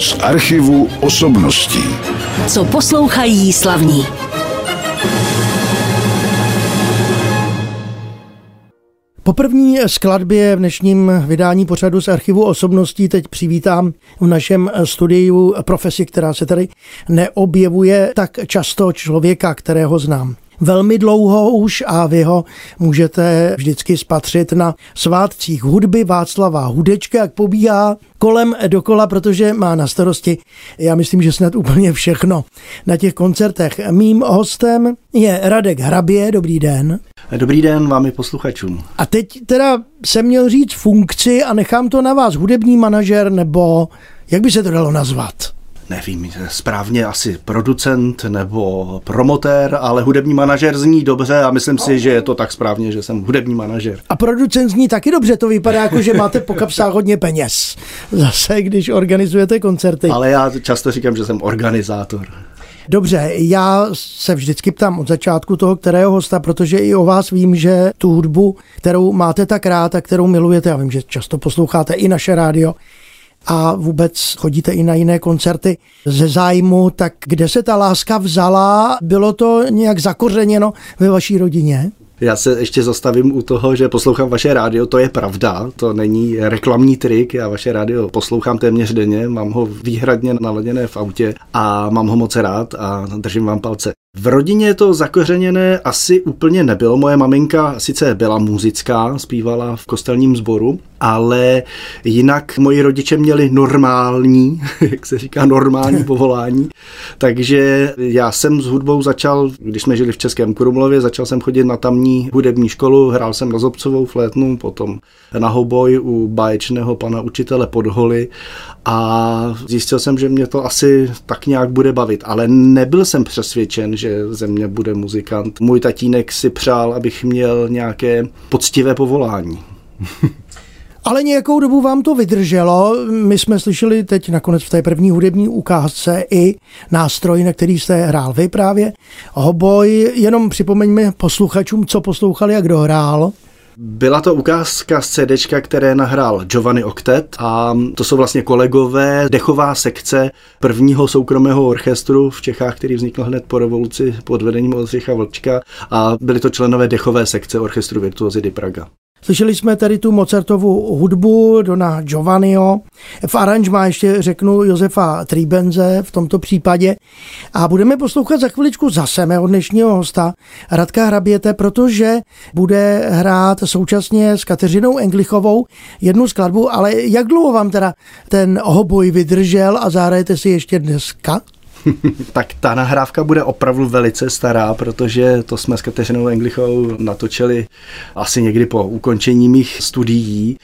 z archivu osobností. Co poslouchají slavní. Po první skladbě v dnešním vydání pořadu z archivu osobností teď přivítám v našem studiu profesi, která se tady neobjevuje tak často člověka, kterého znám velmi dlouho už a vy ho můžete vždycky spatřit na svátcích hudby Václava Hudečka, jak pobíhá kolem dokola, protože má na starosti, já myslím, že snad úplně všechno na těch koncertech. Mým hostem je Radek Hrabě, dobrý den. Dobrý den vám i posluchačům. A teď teda jsem měl říct funkci a nechám to na vás, hudební manažer nebo jak by se to dalo nazvat? Nevím, správně asi producent nebo promotér, ale hudební manažer zní dobře a myslím si, že je to tak správně, že jsem hudební manažer. A producent zní taky dobře, to vypadá jako, že máte po kapsách hodně peněz. Zase, když organizujete koncerty. Ale já často říkám, že jsem organizátor. Dobře, já se vždycky ptám od začátku toho, kterého hosta, protože i o vás vím, že tu hudbu, kterou máte tak rád a kterou milujete, já vím, že často posloucháte i naše rádio, a vůbec chodíte i na jiné koncerty ze zájmu, tak kde se ta láska vzala? Bylo to nějak zakořeněno ve vaší rodině? Já se ještě zastavím u toho, že poslouchám vaše rádio, to je pravda, to není reklamní trik, já vaše rádio poslouchám téměř denně, mám ho výhradně naladěné v autě a mám ho moc rád a držím vám palce. V rodině to zakořeněné asi úplně nebylo. Moje maminka sice byla muzická, zpívala v kostelním sboru, ale jinak moji rodiče měli normální, jak se říká, normální povolání. Takže já jsem s hudbou začal, když jsme žili v Českém Krumlově, začal jsem chodit na tamní hudební školu, hrál jsem na Zobcovou flétnu, potom na hoboj u báječného pana učitele Podholy a zjistil jsem, že mě to asi tak nějak bude bavit, ale nebyl jsem přesvědčen, že ze mě bude muzikant. Můj tatínek si přál, abych měl nějaké poctivé povolání. Ale nějakou dobu vám to vydrželo. My jsme slyšeli teď nakonec v té první hudební ukázce i nástroj, na který jste hrál vy právě. Hoboj, jenom připomeňme posluchačům, co poslouchali a kdo hrál. Byla to ukázka z CD, které nahrál Giovanni Octet a to jsou vlastně kolegové, dechová sekce prvního soukromého orchestru v Čechách, který vznikl hned po revoluci pod vedením Oldřicha Vlčka a byli to členové dechové sekce orchestru Virtuosi di Praga. Slyšeli jsme tady tu Mozartovu hudbu Dona Giovanniho. V aranžmá ještě řeknu Josefa Tribenze v tomto případě. A budeme poslouchat za chviličku zase mého dnešního hosta Radka Hraběte, protože bude hrát současně s Kateřinou Englichovou jednu skladbu, ale jak dlouho vám teda ten hoboj vydržel a zahrajete si ještě dneska? tak ta nahrávka bude opravdu velice stará, protože to jsme s Kateřinou Englichovou natočili asi někdy po ukončení mých studií.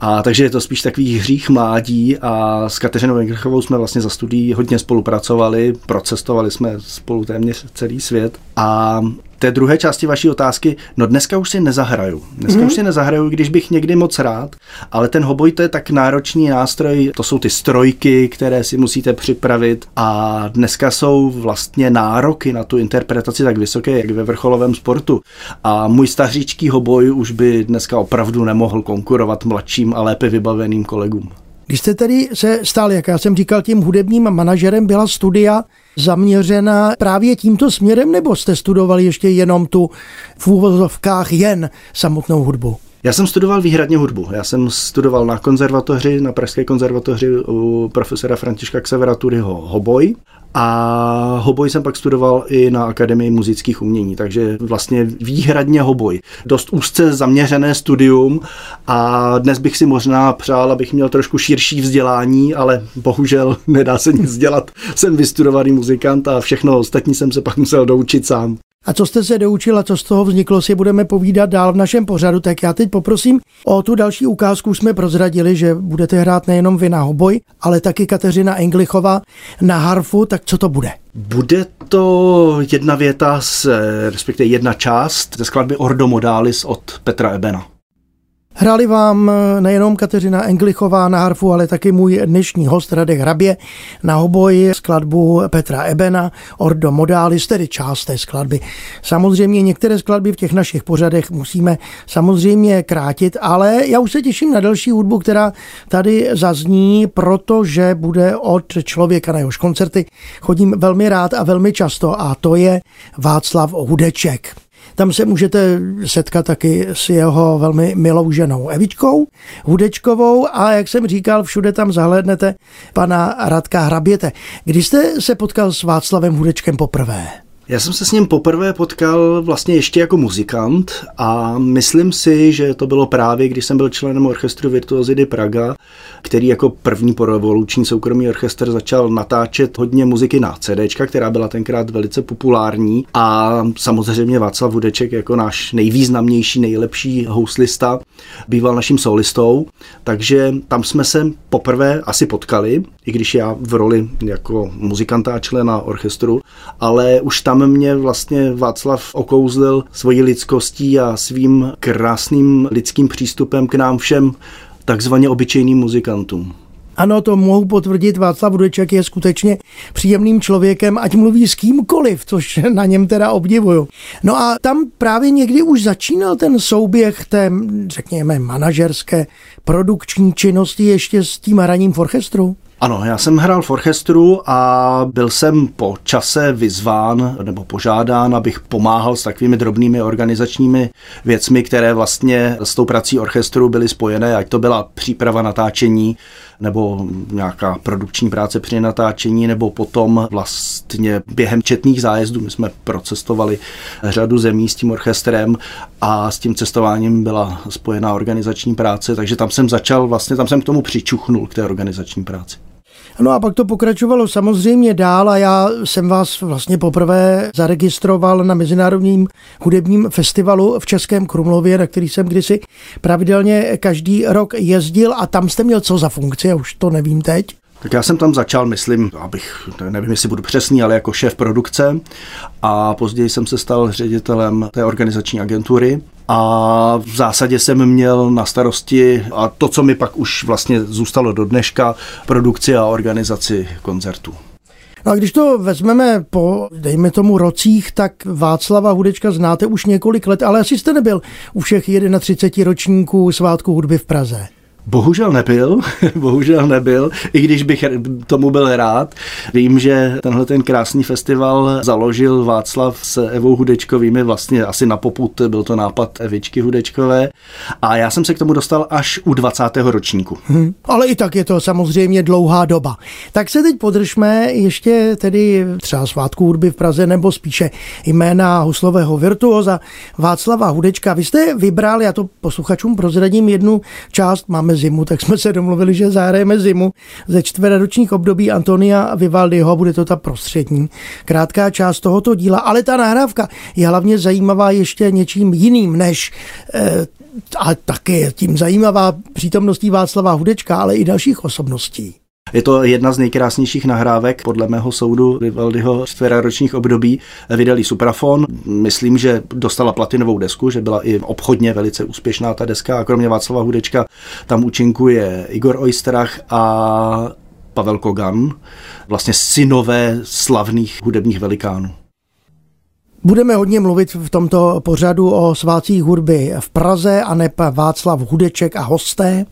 A takže je to spíš takový hřích mládí a s Kateřinou Englichovou jsme vlastně za studií hodně spolupracovali, procestovali jsme spolu téměř celý svět a té druhé části vaší otázky, no dneska už si nezahraju. Dneska mm-hmm. už si nezahraju, když bych někdy moc rád, ale ten hoboj to je tak náročný nástroj, to jsou ty strojky, které si musíte připravit a dneska jsou vlastně nároky na tu interpretaci tak vysoké, jak ve vrcholovém sportu. A můj staříčký hoboj už by dneska opravdu nemohl konkurovat mladším a lépe vybaveným kolegům. Když jste tedy se stal, jak já jsem říkal, tím hudebním manažerem, byla studia zaměřena právě tímto směrem, nebo jste studovali ještě jenom tu v úvozovkách jen samotnou hudbu? Já jsem studoval výhradně hudbu. Já jsem studoval na konzervatoři, na Pražské konzervatoři u profesora Františka Kseveraturyho hoboj a hoboj jsem pak studoval i na Akademii muzických umění, takže vlastně výhradně hoboj. Dost úzce zaměřené studium a dnes bych si možná přál, abych měl trošku širší vzdělání, ale bohužel nedá se nic dělat. Jsem vystudovaný muzikant a všechno ostatní jsem se pak musel doučit sám. A co jste se doučil a co z toho vzniklo, si budeme povídat dál v našem pořadu. Tak já teď poprosím o tu další ukázku. Jsme prozradili, že budete hrát nejenom vy na hoboj, ale taky Kateřina Englichová na harfu. Tak co to bude? Bude to jedna věta, z, respektive jedna část ze skladby Ordo Modalis od Petra Ebena. Hráli vám nejenom Kateřina Englichová na harfu, ale taky můj dnešní host Radek Hrabě na hoboj skladbu Petra Ebena, Ordo Modalis, tedy část té skladby. Samozřejmě některé skladby v těch našich pořadech musíme samozřejmě krátit, ale já už se těším na další hudbu, která tady zazní, protože bude od člověka na jehož koncerty. Chodím velmi rád a velmi často a to je Václav Hudeček. Tam se můžete setkat taky s jeho velmi milou ženou Evičkou Hudečkovou a jak jsem říkal, všude tam zahlednete pana Radka Hraběte. Kdy jste se potkal s Václavem Hudečkem poprvé? Já jsem se s ním poprvé potkal vlastně ještě jako muzikant a myslím si, že to bylo právě, když jsem byl členem orchestru Virtuozidy Praga, který jako první porevoluční soukromý orchestr začal natáčet hodně muziky na CD, která byla tenkrát velice populární. A samozřejmě Václav Vudeček jako náš nejvýznamnější, nejlepší houslista býval naším solistou, takže tam jsme se poprvé asi potkali, i když já v roli jako muzikanta a člena orchestru, ale už tam tam mě vlastně Václav okouzlil svojí lidskostí a svým krásným lidským přístupem k nám všem takzvaně obyčejným muzikantům. Ano, to mohu potvrdit. Václav Rudeček je skutečně příjemným člověkem, ať mluví s kýmkoliv, což na něm teda obdivuju. No a tam právě někdy už začínal ten souběh té, řekněme, manažerské produkční činnosti ještě s tím hraním v orchestru? Ano, já jsem hrál v orchestru a byl jsem po čase vyzván nebo požádán, abych pomáhal s takovými drobnými organizačními věcmi, které vlastně s tou prací orchestru byly spojené, ať to byla příprava natáčení nebo nějaká produkční práce při natáčení, nebo potom vlastně během četných zájezdů. My jsme procestovali řadu zemí s tím orchestrem a s tím cestováním byla spojená organizační práce, takže tam jsem začal, vlastně tam jsem k tomu přičuchnul, k té organizační práci. No a pak to pokračovalo samozřejmě dál a já jsem vás vlastně poprvé zaregistroval na Mezinárodním hudebním festivalu v Českém Krumlově, na který jsem kdysi pravidelně každý rok jezdil a tam jste měl co za funkci, já už to nevím teď. Tak já jsem tam začal, myslím, abych, nevím, jestli budu přesný, ale jako šéf produkce a později jsem se stal ředitelem té organizační agentury a v zásadě jsem měl na starosti a to, co mi pak už vlastně zůstalo do dneška, produkci a organizaci koncertů. No a když to vezmeme po, dejme tomu, rocích, tak Václava Hudečka znáte už několik let, ale asi jste nebyl u všech 31 ročníků svátku hudby v Praze. Bohužel nebyl, bohužel nebyl, i když bych tomu byl rád. Vím, že tenhle ten krásný festival založil Václav s Evou Hudečkovými, vlastně asi na poput byl to nápad Evičky Hudečkové a já jsem se k tomu dostal až u 20. ročníku. Hmm, ale i tak je to samozřejmě dlouhá doba. Tak se teď podržme ještě tedy třeba svátku hudby v Praze nebo spíše jména huslového virtuoza Václava Hudečka. Vy jste vybral, já to posluchačům prozradím jednu část, máme zimu, tak jsme se domluvili, že zahrajeme zimu ze čtveročních období Antonia Vivaldiho bude to ta prostřední krátká část tohoto díla, ale ta nahrávka je hlavně zajímavá ještě něčím jiným než eh, a taky tím zajímavá přítomností Václava Hudečka, ale i dalších osobností. Je to jedna z nejkrásnějších nahrávek podle mého soudu Vivaldiho čtveročních období. Vydali Suprafon, myslím, že dostala platinovou desku, že byla i obchodně velice úspěšná ta deska a kromě Václava Hudečka tam účinkuje Igor Oysterach a Pavel Kogan, vlastně synové slavných hudebních velikánů. Budeme hodně mluvit v tomto pořadu o svácích hudby v Praze a ne Václav Hudeček a hosté.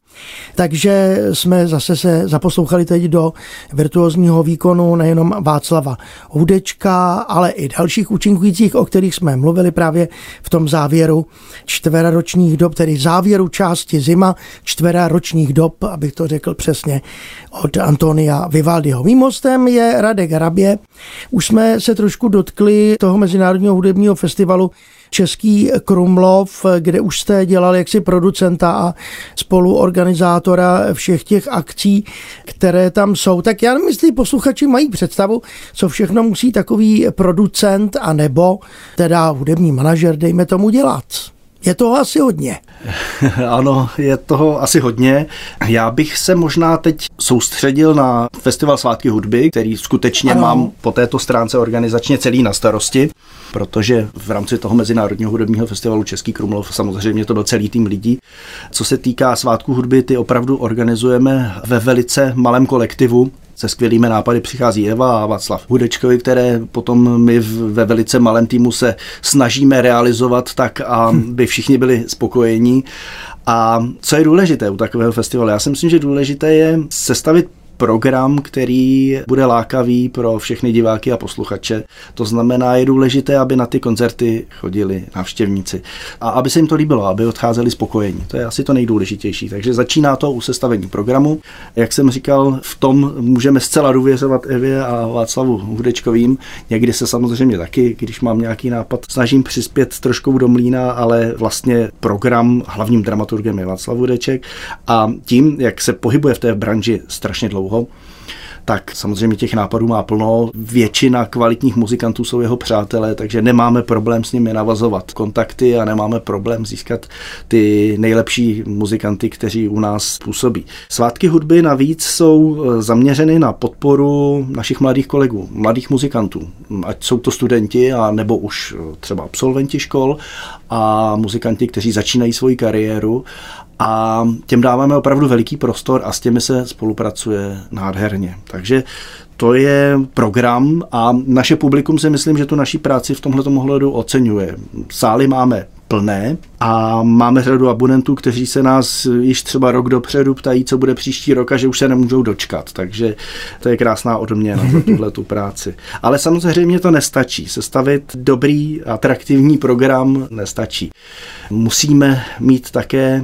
Takže jsme zase se zaposlouchali teď do virtuózního výkonu nejenom Václava Hudečka, ale i dalších účinkujících, o kterých jsme mluvili právě v tom závěru čtveraročních dob, tedy závěru části zima čtveraročních dob, abych to řekl přesně, od Antonia Vivaldiho. Mým hostem je Radek Hrabě. Už jsme se trošku dotkli toho Mezinárodního hudebního festivalu Český Krumlov, kde už jste dělal jaksi producenta a spoluorganizátora všech těch akcí, které tam jsou. Tak já jestli posluchači mají představu, co všechno musí takový producent a nebo teda hudební manažer, dejme tomu, dělat. Je toho asi hodně. Ano, je toho asi hodně. Já bych se možná teď soustředil na Festival svátky hudby, který skutečně ano. mám po této stránce organizačně celý na starosti. Protože v rámci toho Mezinárodního hudebního festivalu Český Krumlov samozřejmě to byl celý tým lidí. Co se týká svátku hudby, ty opravdu organizujeme ve velice malém kolektivu, se skvělými nápady přichází Eva a Václav Hudečkovi, které potom my ve velice malém týmu se snažíme realizovat tak, aby všichni byli spokojení. A co je důležité u takového festivalu? Já si myslím, že důležité je sestavit program, který bude lákavý pro všechny diváky a posluchače. To znamená, je důležité, aby na ty koncerty chodili návštěvníci a aby se jim to líbilo, aby odcházeli spokojení. To je asi to nejdůležitější. Takže začíná to u sestavení programu. Jak jsem říkal, v tom můžeme zcela důvěřovat Evě a Václavu Hudečkovým. Někdy se samozřejmě taky, když mám nějaký nápad, snažím přispět trošku do mlína, ale vlastně program hlavním dramaturgem je Václav Hudeček a tím, jak se pohybuje v té branži strašně dlouho, dlouho, tak samozřejmě těch nápadů má plno. Většina kvalitních muzikantů jsou jeho přátelé, takže nemáme problém s nimi navazovat kontakty a nemáme problém získat ty nejlepší muzikanty, kteří u nás působí. Svátky hudby navíc jsou eh, zaměřeny na podporu našich mladých kolegů, mladých muzikantů, ať jsou to studenti a nebo už eh, třeba absolventi škol a muzikanti, kteří začínají svoji kariéru a těm dáváme opravdu veliký prostor a s těmi se spolupracuje nádherně. Takže to je program a naše publikum si myslím, že tu naší práci v tomhle ohledu oceňuje. Sály máme plné a máme řadu abonentů, kteří se nás již třeba rok dopředu ptají, co bude příští rok a že už se nemůžou dočkat. Takže to je krásná odměna za tuhle tu práci. Ale samozřejmě to nestačí. Sestavit dobrý, atraktivní program nestačí. Musíme mít také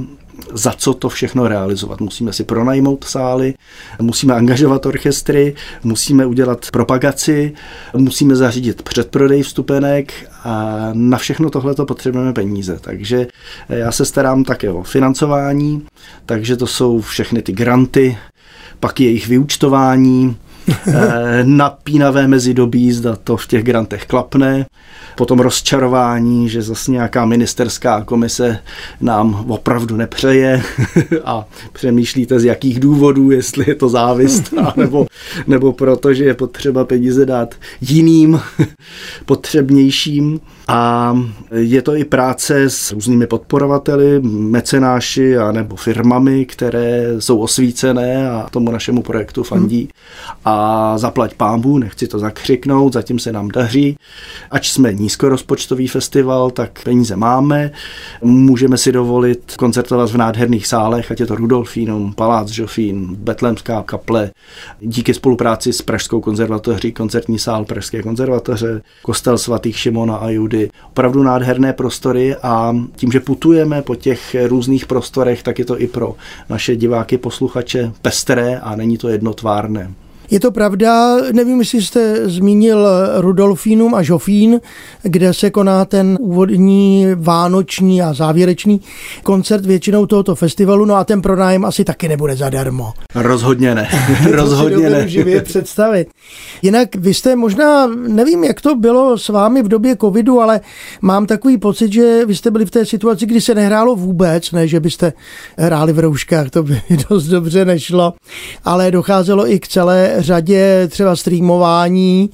za co to všechno realizovat. Musíme si pronajmout sály, musíme angažovat orchestry, musíme udělat propagaci, musíme zařídit předprodej vstupenek a na všechno tohle to potřebujeme peníze. Takže já se starám také o financování, takže to jsou všechny ty granty, pak jejich vyučtování, Eh, napínavé mezidobí, zda to v těch grantech klapne, potom rozčarování, že zase nějaká ministerská komise nám opravdu nepřeje a přemýšlíte z jakých důvodů, jestli je to závist, nebo, nebo proto, že je potřeba peníze dát jiným potřebnějším. A je to i práce s různými podporovateli, mecenáši a nebo firmami, které jsou osvícené a tomu našemu projektu fandí. A zaplať pámbu, nechci to zakřiknout, zatím se nám daří. Ač jsme nízkorozpočtový festival, tak peníze máme. Můžeme si dovolit koncertovat v nádherných sálech, ať je to Rudolfínum, Palác Žofín, Betlemská kaple. Díky spolupráci s Pražskou konzervatoří, koncertní sál Pražské konzervatoře, kostel svatých Šimona a Judy, opravdu nádherné prostory a tím, že putujeme po těch různých prostorech, tak je to i pro naše diváky, posluchače pestré a není to jednotvárné. Je to pravda, nevím, jestli jste zmínil Rudolfínum a Žofín, kde se koná ten úvodní, vánoční a závěrečný koncert většinou tohoto festivalu, no a ten pronájem asi taky nebude zadarmo. Rozhodně ne. Rozhodně ne. živě představit. Jinak vy jste možná, nevím, jak to bylo s vámi v době covidu, ale mám takový pocit, že vy jste byli v té situaci, kdy se nehrálo vůbec, ne, že byste hráli v rouškách, to by dost dobře nešlo, ale docházelo i k celé řadě třeba streamování.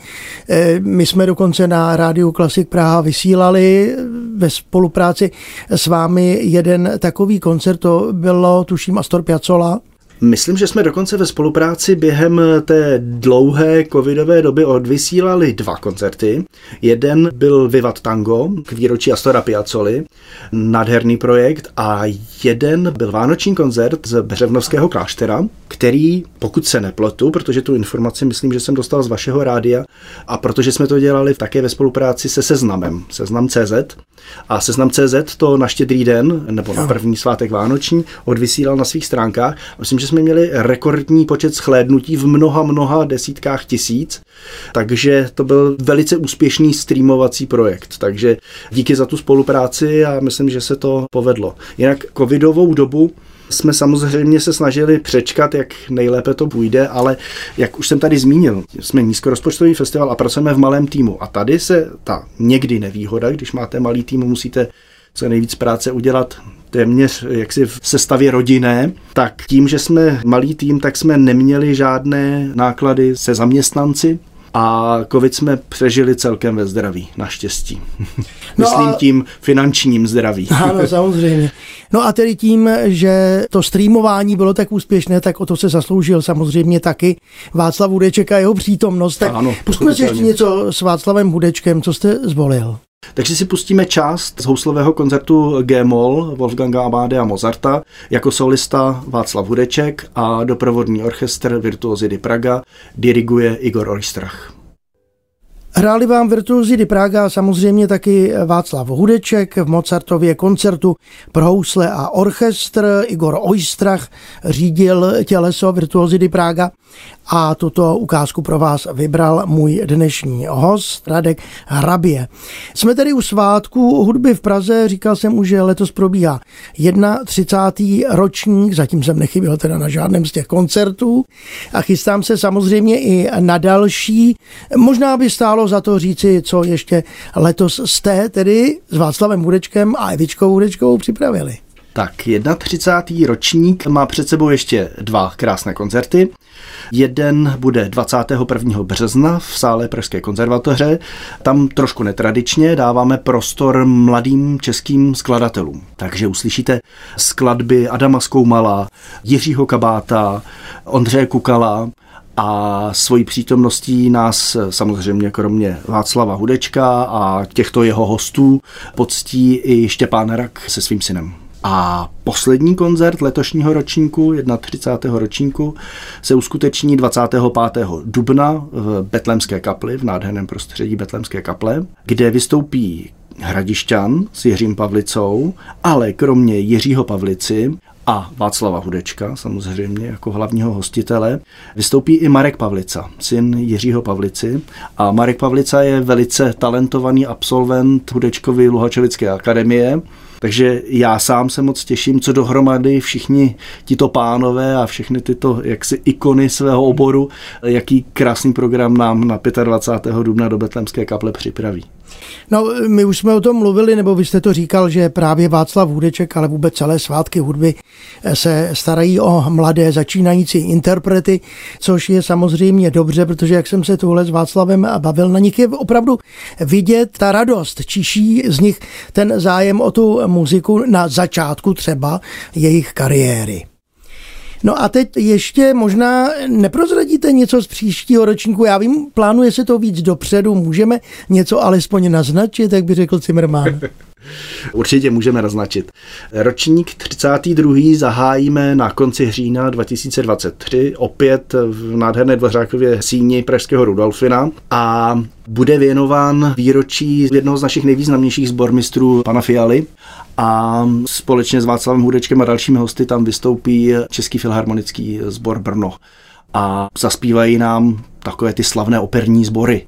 Eh, my jsme dokonce na Rádiu Klasik Praha vysílali ve spolupráci s vámi jeden takový koncert, to bylo tuším Astor Piazzolla. Myslím, že jsme dokonce ve spolupráci během té dlouhé covidové doby odvysílali dva koncerty. Jeden byl Vivat Tango k výročí Astora Piazzoli, nádherný projekt, a jeden byl vánoční koncert z Břevnovského kláštera, který, pokud se nepletu, protože tu informaci myslím, že jsem dostal z vašeho rádia, a protože jsme to dělali také ve spolupráci se Seznamem, Seznam.cz, a Seznam.cz to na štědrý den, nebo na první svátek Vánoční, odvysílal na svých stránkách. Myslím, že jsme měli rekordní počet schlédnutí v mnoha, mnoha desítkách tisíc, takže to byl velice úspěšný streamovací projekt. Takže díky za tu spolupráci a myslím, že se to povedlo. Jinak covidovou dobu jsme samozřejmě se snažili přečkat, jak nejlépe to půjde, ale jak už jsem tady zmínil, jsme nízkorozpočtový festival a pracujeme v malém týmu. A tady se ta někdy nevýhoda, když máte malý tým, musíte co nejvíc práce udělat téměř jaksi v sestavě rodinné, tak tím, že jsme malý tým, tak jsme neměli žádné náklady se zaměstnanci, a covid jsme přežili celkem ve zdraví, naštěstí. No Myslím a- tím finančním zdraví. Ano, samozřejmě. No a tedy tím, že to streamování bylo tak úspěšné, tak o to se zasloužil samozřejmě taky Václav Hudeček a jeho přítomnost. Tak Ano, pustíme si ještě něco s Václavem Hudečkem, co jste zvolil. Takže si pustíme část z houslového koncertu G-moll Wolfganga Amadea Mozarta jako solista Václav Hudeček a doprovodný orchestr Virtuosi Praga diriguje Igor Oistrach. Hráli vám virtuozi di Praga a samozřejmě taky Václav Hudeček v Mozartově koncertu pro housle a orchestr. Igor Oistrach řídil těleso virtuozi di Praga a tuto ukázku pro vás vybral můj dnešní host Radek Hrabě. Jsme tedy u svátku hudby v Praze, říkal jsem už, že letos probíhá 31. ročník, zatím jsem nechyběl teda na žádném z těch koncertů a chystám se samozřejmě i na další. Možná by stálo za to říci, co ještě letos jste tedy s Václavem Hudečkem a Evičkou Hudečkou připravili. Tak 31. ročník má před sebou ještě dva krásné koncerty. Jeden bude 21. března v sále Pražské konzervatoře. Tam trošku netradičně dáváme prostor mladým českým skladatelům. Takže uslyšíte skladby Adama Skoumala, Jiřího Kabáta, Ondřeje Kukala, a svojí přítomností nás samozřejmě kromě Václava Hudečka a těchto jeho hostů poctí i Štěpán Rak se svým synem. A poslední koncert letošního ročníku, 31. ročníku, se uskuteční 25. dubna v Betlemské kapli, v nádherném prostředí Betlemské kaple, kde vystoupí Hradišťan s Jiřím Pavlicou, ale kromě Jiřího Pavlici a Václava Hudečka, samozřejmě jako hlavního hostitele, vystoupí i Marek Pavlica, syn Jiřího Pavlici. A Marek Pavlica je velice talentovaný absolvent Hudečkovy Luhačovické akademie, takže já sám se moc těším, co dohromady všichni tito pánové a všechny tyto jaksi ikony svého oboru, jaký krásný program nám na 25. dubna do Betlemské kaple připraví. No, my už jsme o tom mluvili, nebo vy jste to říkal, že právě Václav Hudeček, ale vůbec celé svátky hudby se starají o mladé začínající interprety, což je samozřejmě dobře, protože jak jsem se tuhle s Václavem bavil, na nich je opravdu vidět ta radost, čiší z nich ten zájem o tu muziku na začátku třeba jejich kariéry. No a teď ještě možná neprozradíte něco z příštího ročníku. Já vím, plánuje se to víc dopředu. Můžeme něco alespoň naznačit, jak by řekl Zimmermann. Určitě můžeme naznačit. Ročník 32. zahájíme na konci října 2023, opět v nádherné dvořákově síni Pražského Rudolfina a bude věnován výročí jednoho z našich nejvýznamnějších sbormistrů, pana Fialy. A společně s Václavem Hudečkem a dalšími hosty tam vystoupí Český filharmonický sbor Brno. A zaspívají nám takové ty slavné operní sbory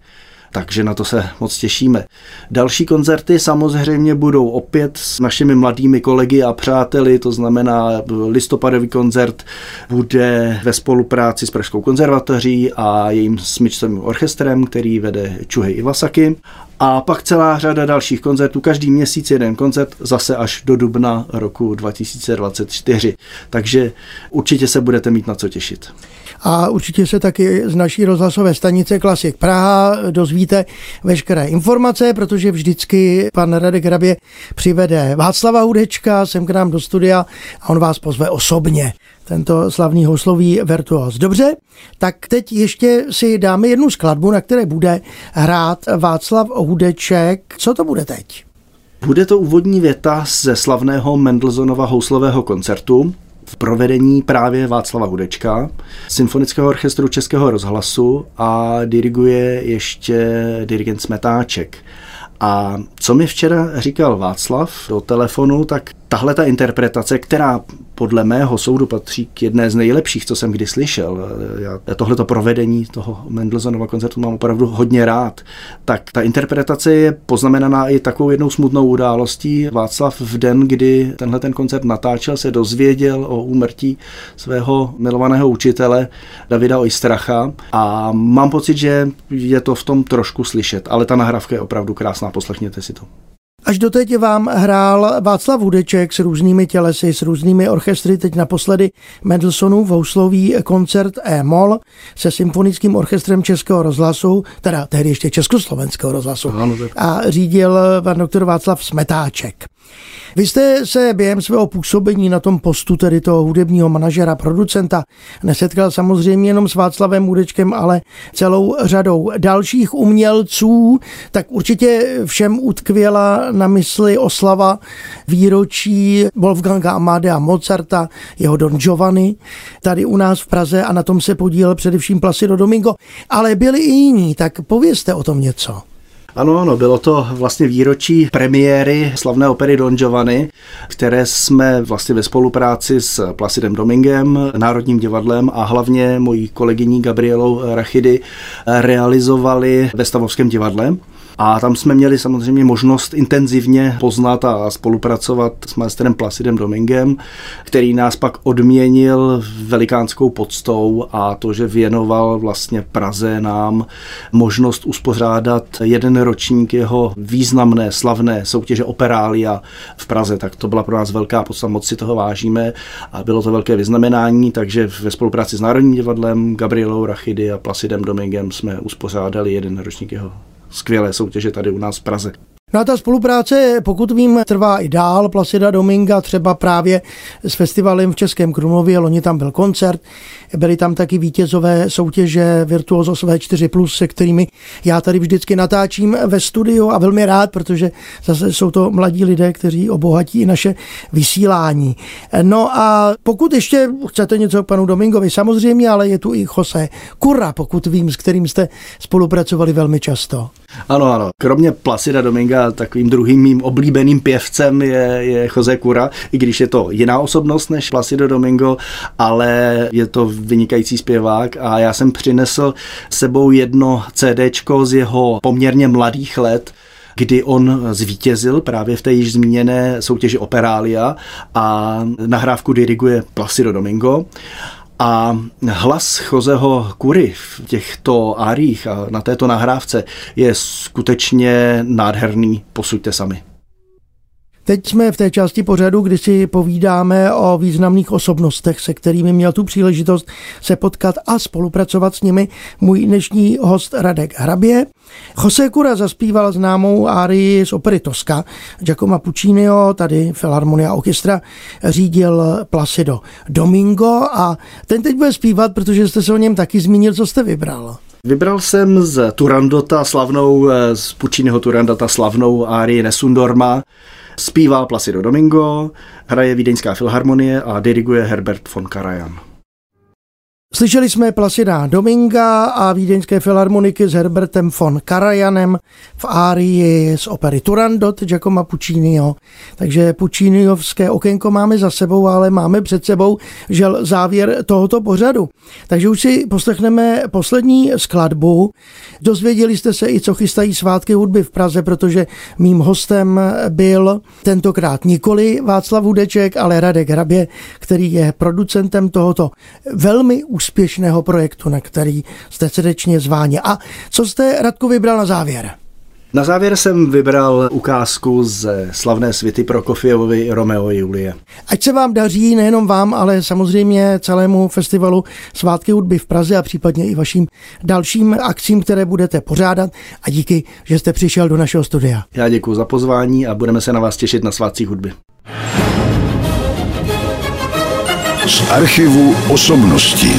takže na to se moc těšíme. Další koncerty samozřejmě budou opět s našimi mladými kolegy a přáteli, to znamená listopadový koncert bude ve spolupráci s Pražskou konzervatoří a jejím smyčcovým orchestrem, který vede Čuhej Iwasaki. A pak celá řada dalších koncertů, každý měsíc jeden koncert, zase až do dubna roku 2024. Takže určitě se budete mít na co těšit. A určitě se taky z naší rozhlasové stanice Klasik Praha dozvíte veškeré informace, protože vždycky pan Radek Hrabě přivede Václava Hudečka sem k nám do studia a on vás pozve osobně tento slavný houslový virtuos. Dobře, tak teď ještě si dáme jednu skladbu, na které bude hrát Václav Hudeček. Co to bude teď? Bude to úvodní věta ze slavného Mendelssohnova houslového koncertu v provedení právě Václava Hudečka, Symfonického orchestru Českého rozhlasu a diriguje ještě dirigent Smetáček. A co mi včera říkal Václav do telefonu, tak tahle ta interpretace, která podle mého soudu patří k jedné z nejlepších, co jsem kdy slyšel, já tohleto provedení toho Mendelssohnova koncertu mám opravdu hodně rád, tak ta interpretace je poznamenaná i takovou jednou smutnou událostí. Václav v den, kdy tenhle ten koncert natáčel, se dozvěděl o úmrtí svého milovaného učitele Davida Oistracha a mám pocit, že je to v tom trošku slyšet, ale ta nahrávka je opravdu krásná, poslechněte si to. Až doteď vám hrál Václav Hudeček s různými tělesy, s různými orchestry, teď naposledy Mendelssohnův houslový koncert E-moll se symfonickým orchestrem Českého rozhlasu, teda tehdy ještě Československého rozhlasu. A řídil pan doktor Václav Smetáček. Vy jste se během svého působení na tom postu, tedy toho hudebního manažera, producenta, nesetkal samozřejmě jenom s Václavem Hudečkem, ale celou řadou dalších umělců, tak určitě všem utkvěla na mysli oslava výročí Wolfganga Amadea Mozarta, jeho Don Giovanni, tady u nás v Praze a na tom se podílel především Placido Domingo, ale byli i jiní, tak povězte o tom něco. Ano, ano, bylo to vlastně výročí premiéry slavné opery Don Giovanni, které jsme vlastně ve spolupráci s Placidem Domingem, Národním divadlem a hlavně mojí kolegyní Gabrielou Rachidy realizovali ve Stavovském divadle. A tam jsme měli samozřejmě možnost intenzivně poznat a spolupracovat s maestrem Placidem Domingem, který nás pak odměnil velikánskou poctou a to, že věnoval vlastně Praze nám možnost uspořádat jeden ročník jeho významné, slavné soutěže Operália v Praze. Tak to byla pro nás velká podsta, moc si toho vážíme a bylo to velké vyznamenání, takže ve spolupráci s Národním divadlem, Gabrielou Rachidy a Placidem Domingem jsme uspořádali jeden ročník jeho skvělé soutěže tady u nás v Praze. No a ta spolupráce, pokud vím, trvá i dál. Placida Dominga třeba právě s festivalem v Českém Krumlově, loni tam byl koncert, byly tam taky vítězové soutěže Virtuosos V4+, se kterými já tady vždycky natáčím ve studiu a velmi rád, protože zase jsou to mladí lidé, kteří obohatí naše vysílání. No a pokud ještě chcete něco k panu Domingovi, samozřejmě, ale je tu i Jose Kura, pokud vím, s kterým jste spolupracovali velmi často. Ano, ano. Kromě Placida Dominga, takovým druhým mým oblíbeným pěvcem je, je Jose Cura, i když je to jiná osobnost než Placido Domingo, ale je to vynikající zpěvák a já jsem přinesl sebou jedno CDčko z jeho poměrně mladých let, kdy on zvítězil právě v té již zmíněné soutěži Operalia a nahrávku diriguje Placido Domingo. A hlas Joseho Kury v těchto áriích a na této nahrávce je skutečně nádherný, posuďte sami. Teď jsme v té části pořadu, kdy si povídáme o významných osobnostech, se kterými měl tu příležitost se potkat a spolupracovat s nimi můj dnešní host Radek Hrabě. Jose Cura zaspíval známou árii z opery Toska. Giacomo Puccinio, tady Filharmonia Orchestra, řídil Placido Domingo a ten teď bude zpívat, protože jste se o něm taky zmínil, co jste vybral. Vybral jsem z Turandota slavnou, eh, z Pucciniho Turandota slavnou árii Nesundorma, Zpívá Placido Domingo, hraje Vídeňská filharmonie a diriguje Herbert von Karajan. Slyšeli jsme Placida Dominga a vídeňské filharmoniky s Herbertem von Karajanem v árii z opery Turandot Giacomo Pucciniho. Takže Pucciniovské okénko máme za sebou, ale máme před sebou žel závěr tohoto pořadu. Takže už si poslechneme poslední skladbu. Dozvěděli jste se i, co chystají svátky hudby v Praze, protože mým hostem byl tentokrát nikoli Václav Hudeček, ale Radek Hrabě, který je producentem tohoto velmi úspěšného projektu, na který jste srdečně zváni. A co jste, Radku, vybral na závěr? Na závěr jsem vybral ukázku ze slavné svity Prokofievovi Romeo a Julie. Ať se vám daří nejenom vám, ale samozřejmě celému festivalu Svátky hudby v Praze a případně i vašim dalším akcím, které budete pořádat a díky, že jste přišel do našeho studia. Já děkuji za pozvání a budeme se na vás těšit na Svátcích hudby. Z archivu osobností.